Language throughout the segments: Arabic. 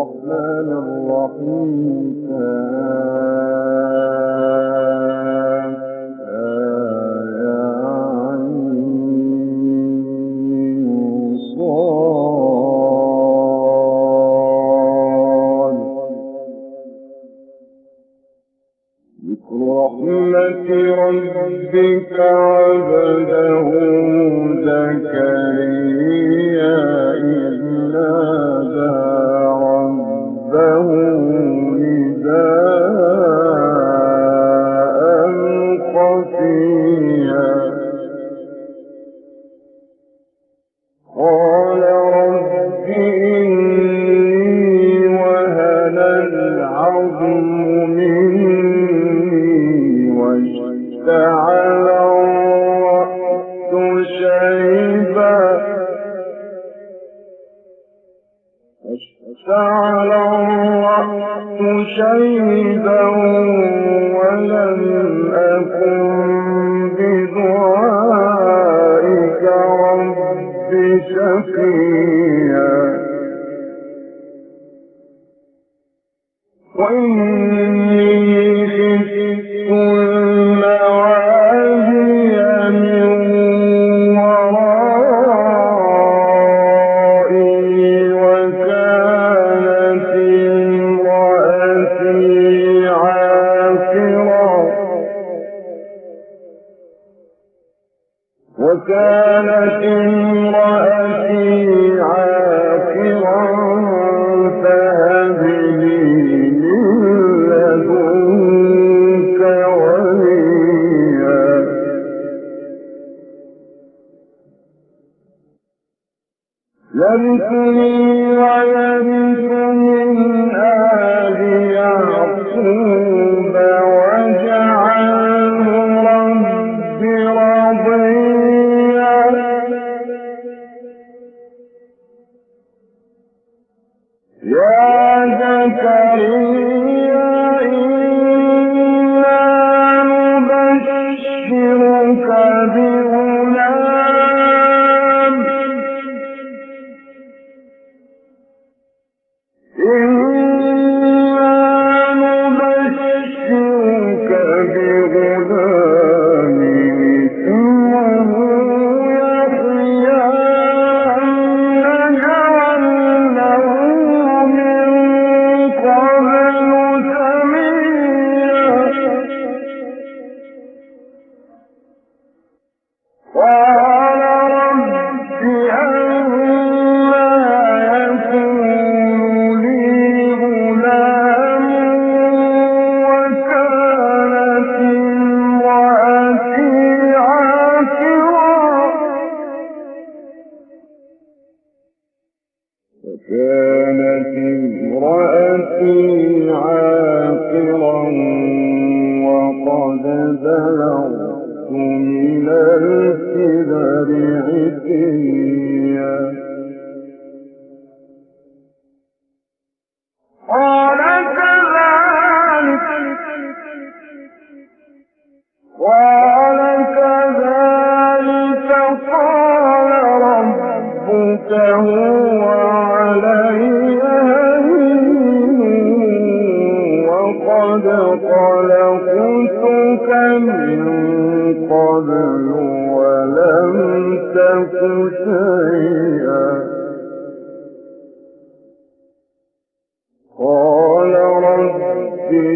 الرحمن الرحيم. Well,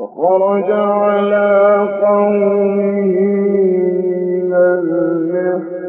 وخرج على قومه من المحراب.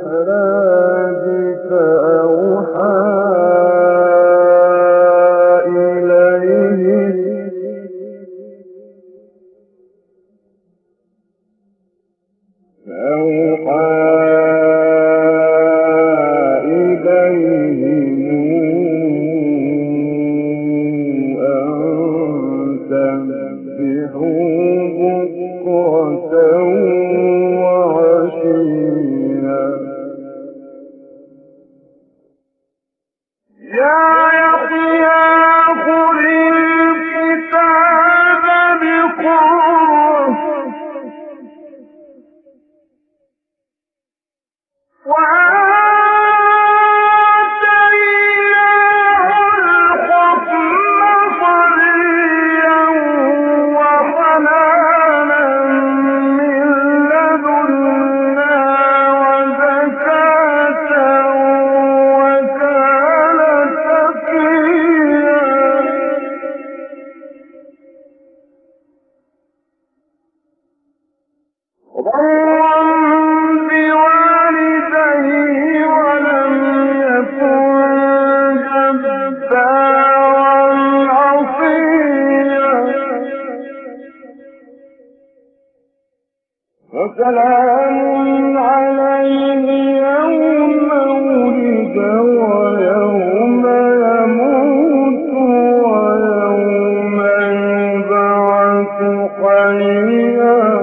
قليلا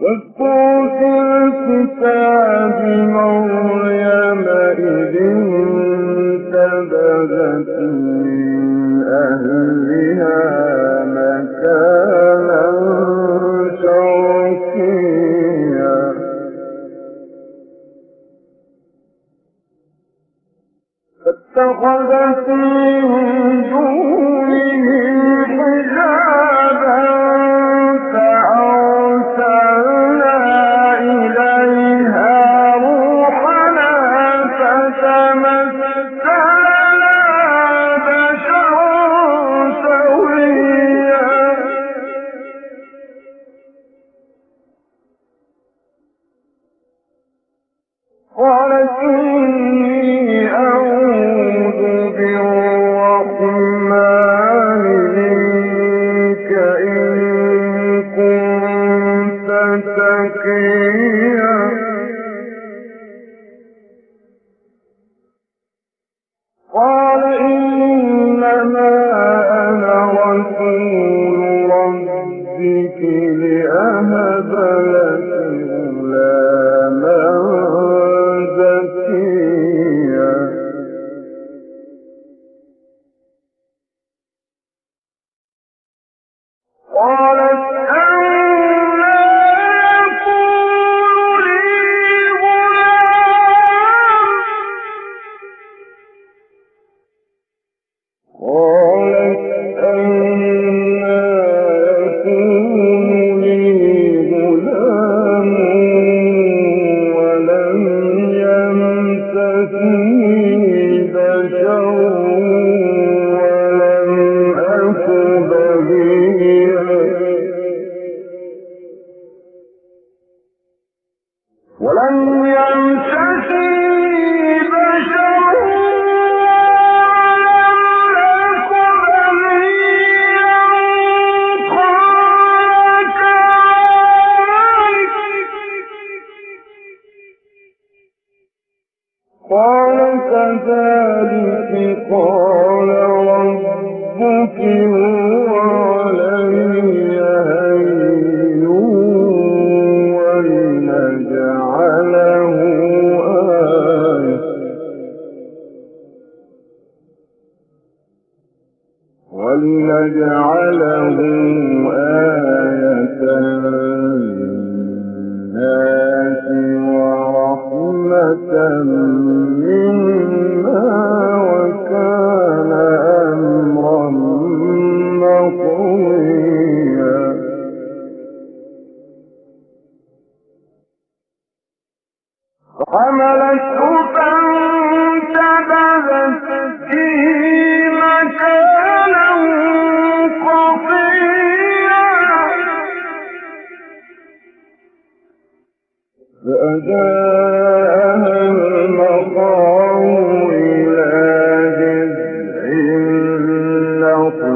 واذكر في الكتاب مريم إذ انتبذت من أهلها مكانا شرقيا فاتخذت من Why? أن قال كذلك قال ربك إِنَّا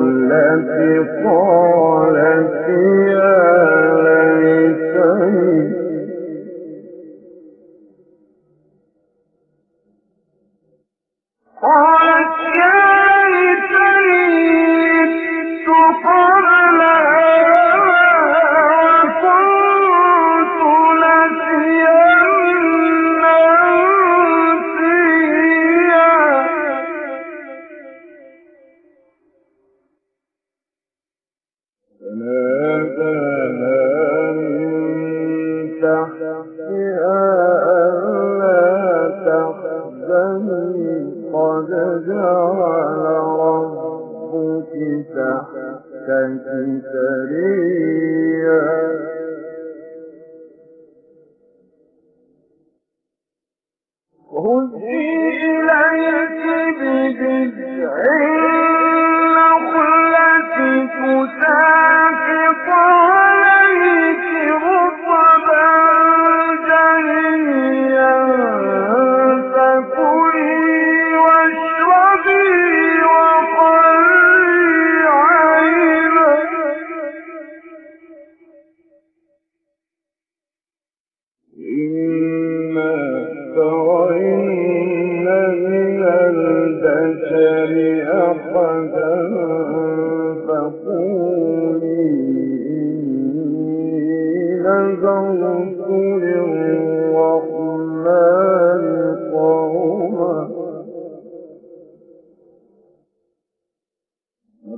التي قالت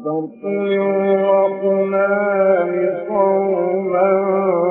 فاطلعوا أقلام قوما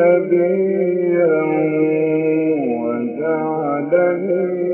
نبيا وجعلني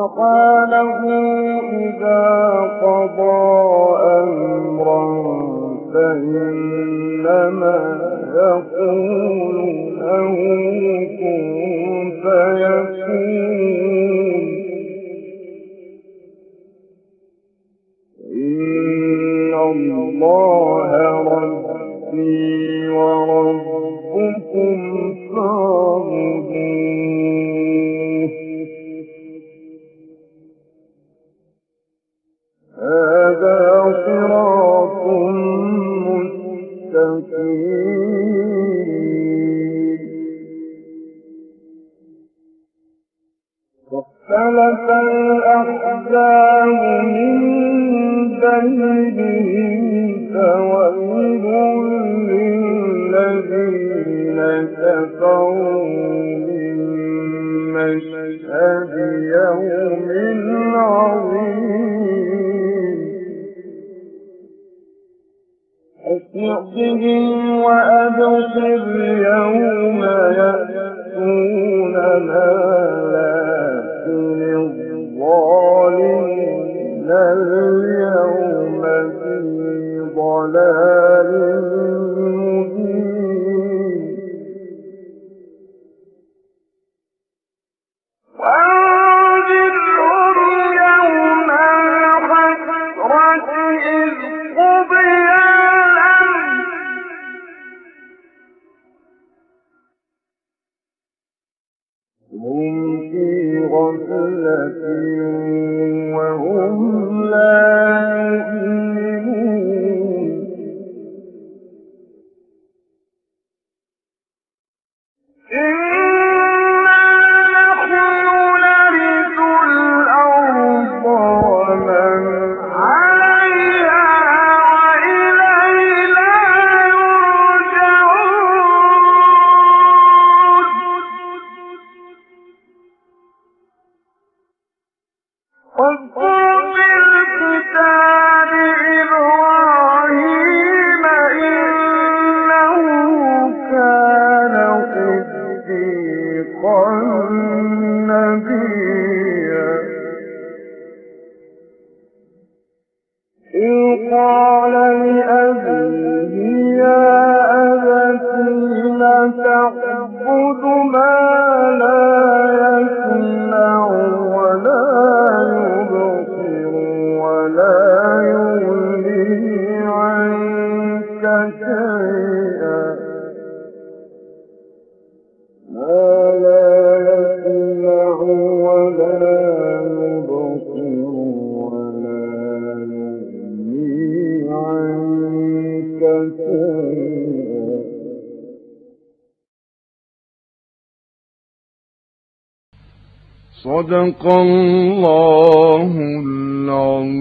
سبحانه إذا قضى أمرا فإنما يقول له يعطهم وأبصر يوم يأتوننا. غفلة وهم وقل الكتاب صدق الله العظيم.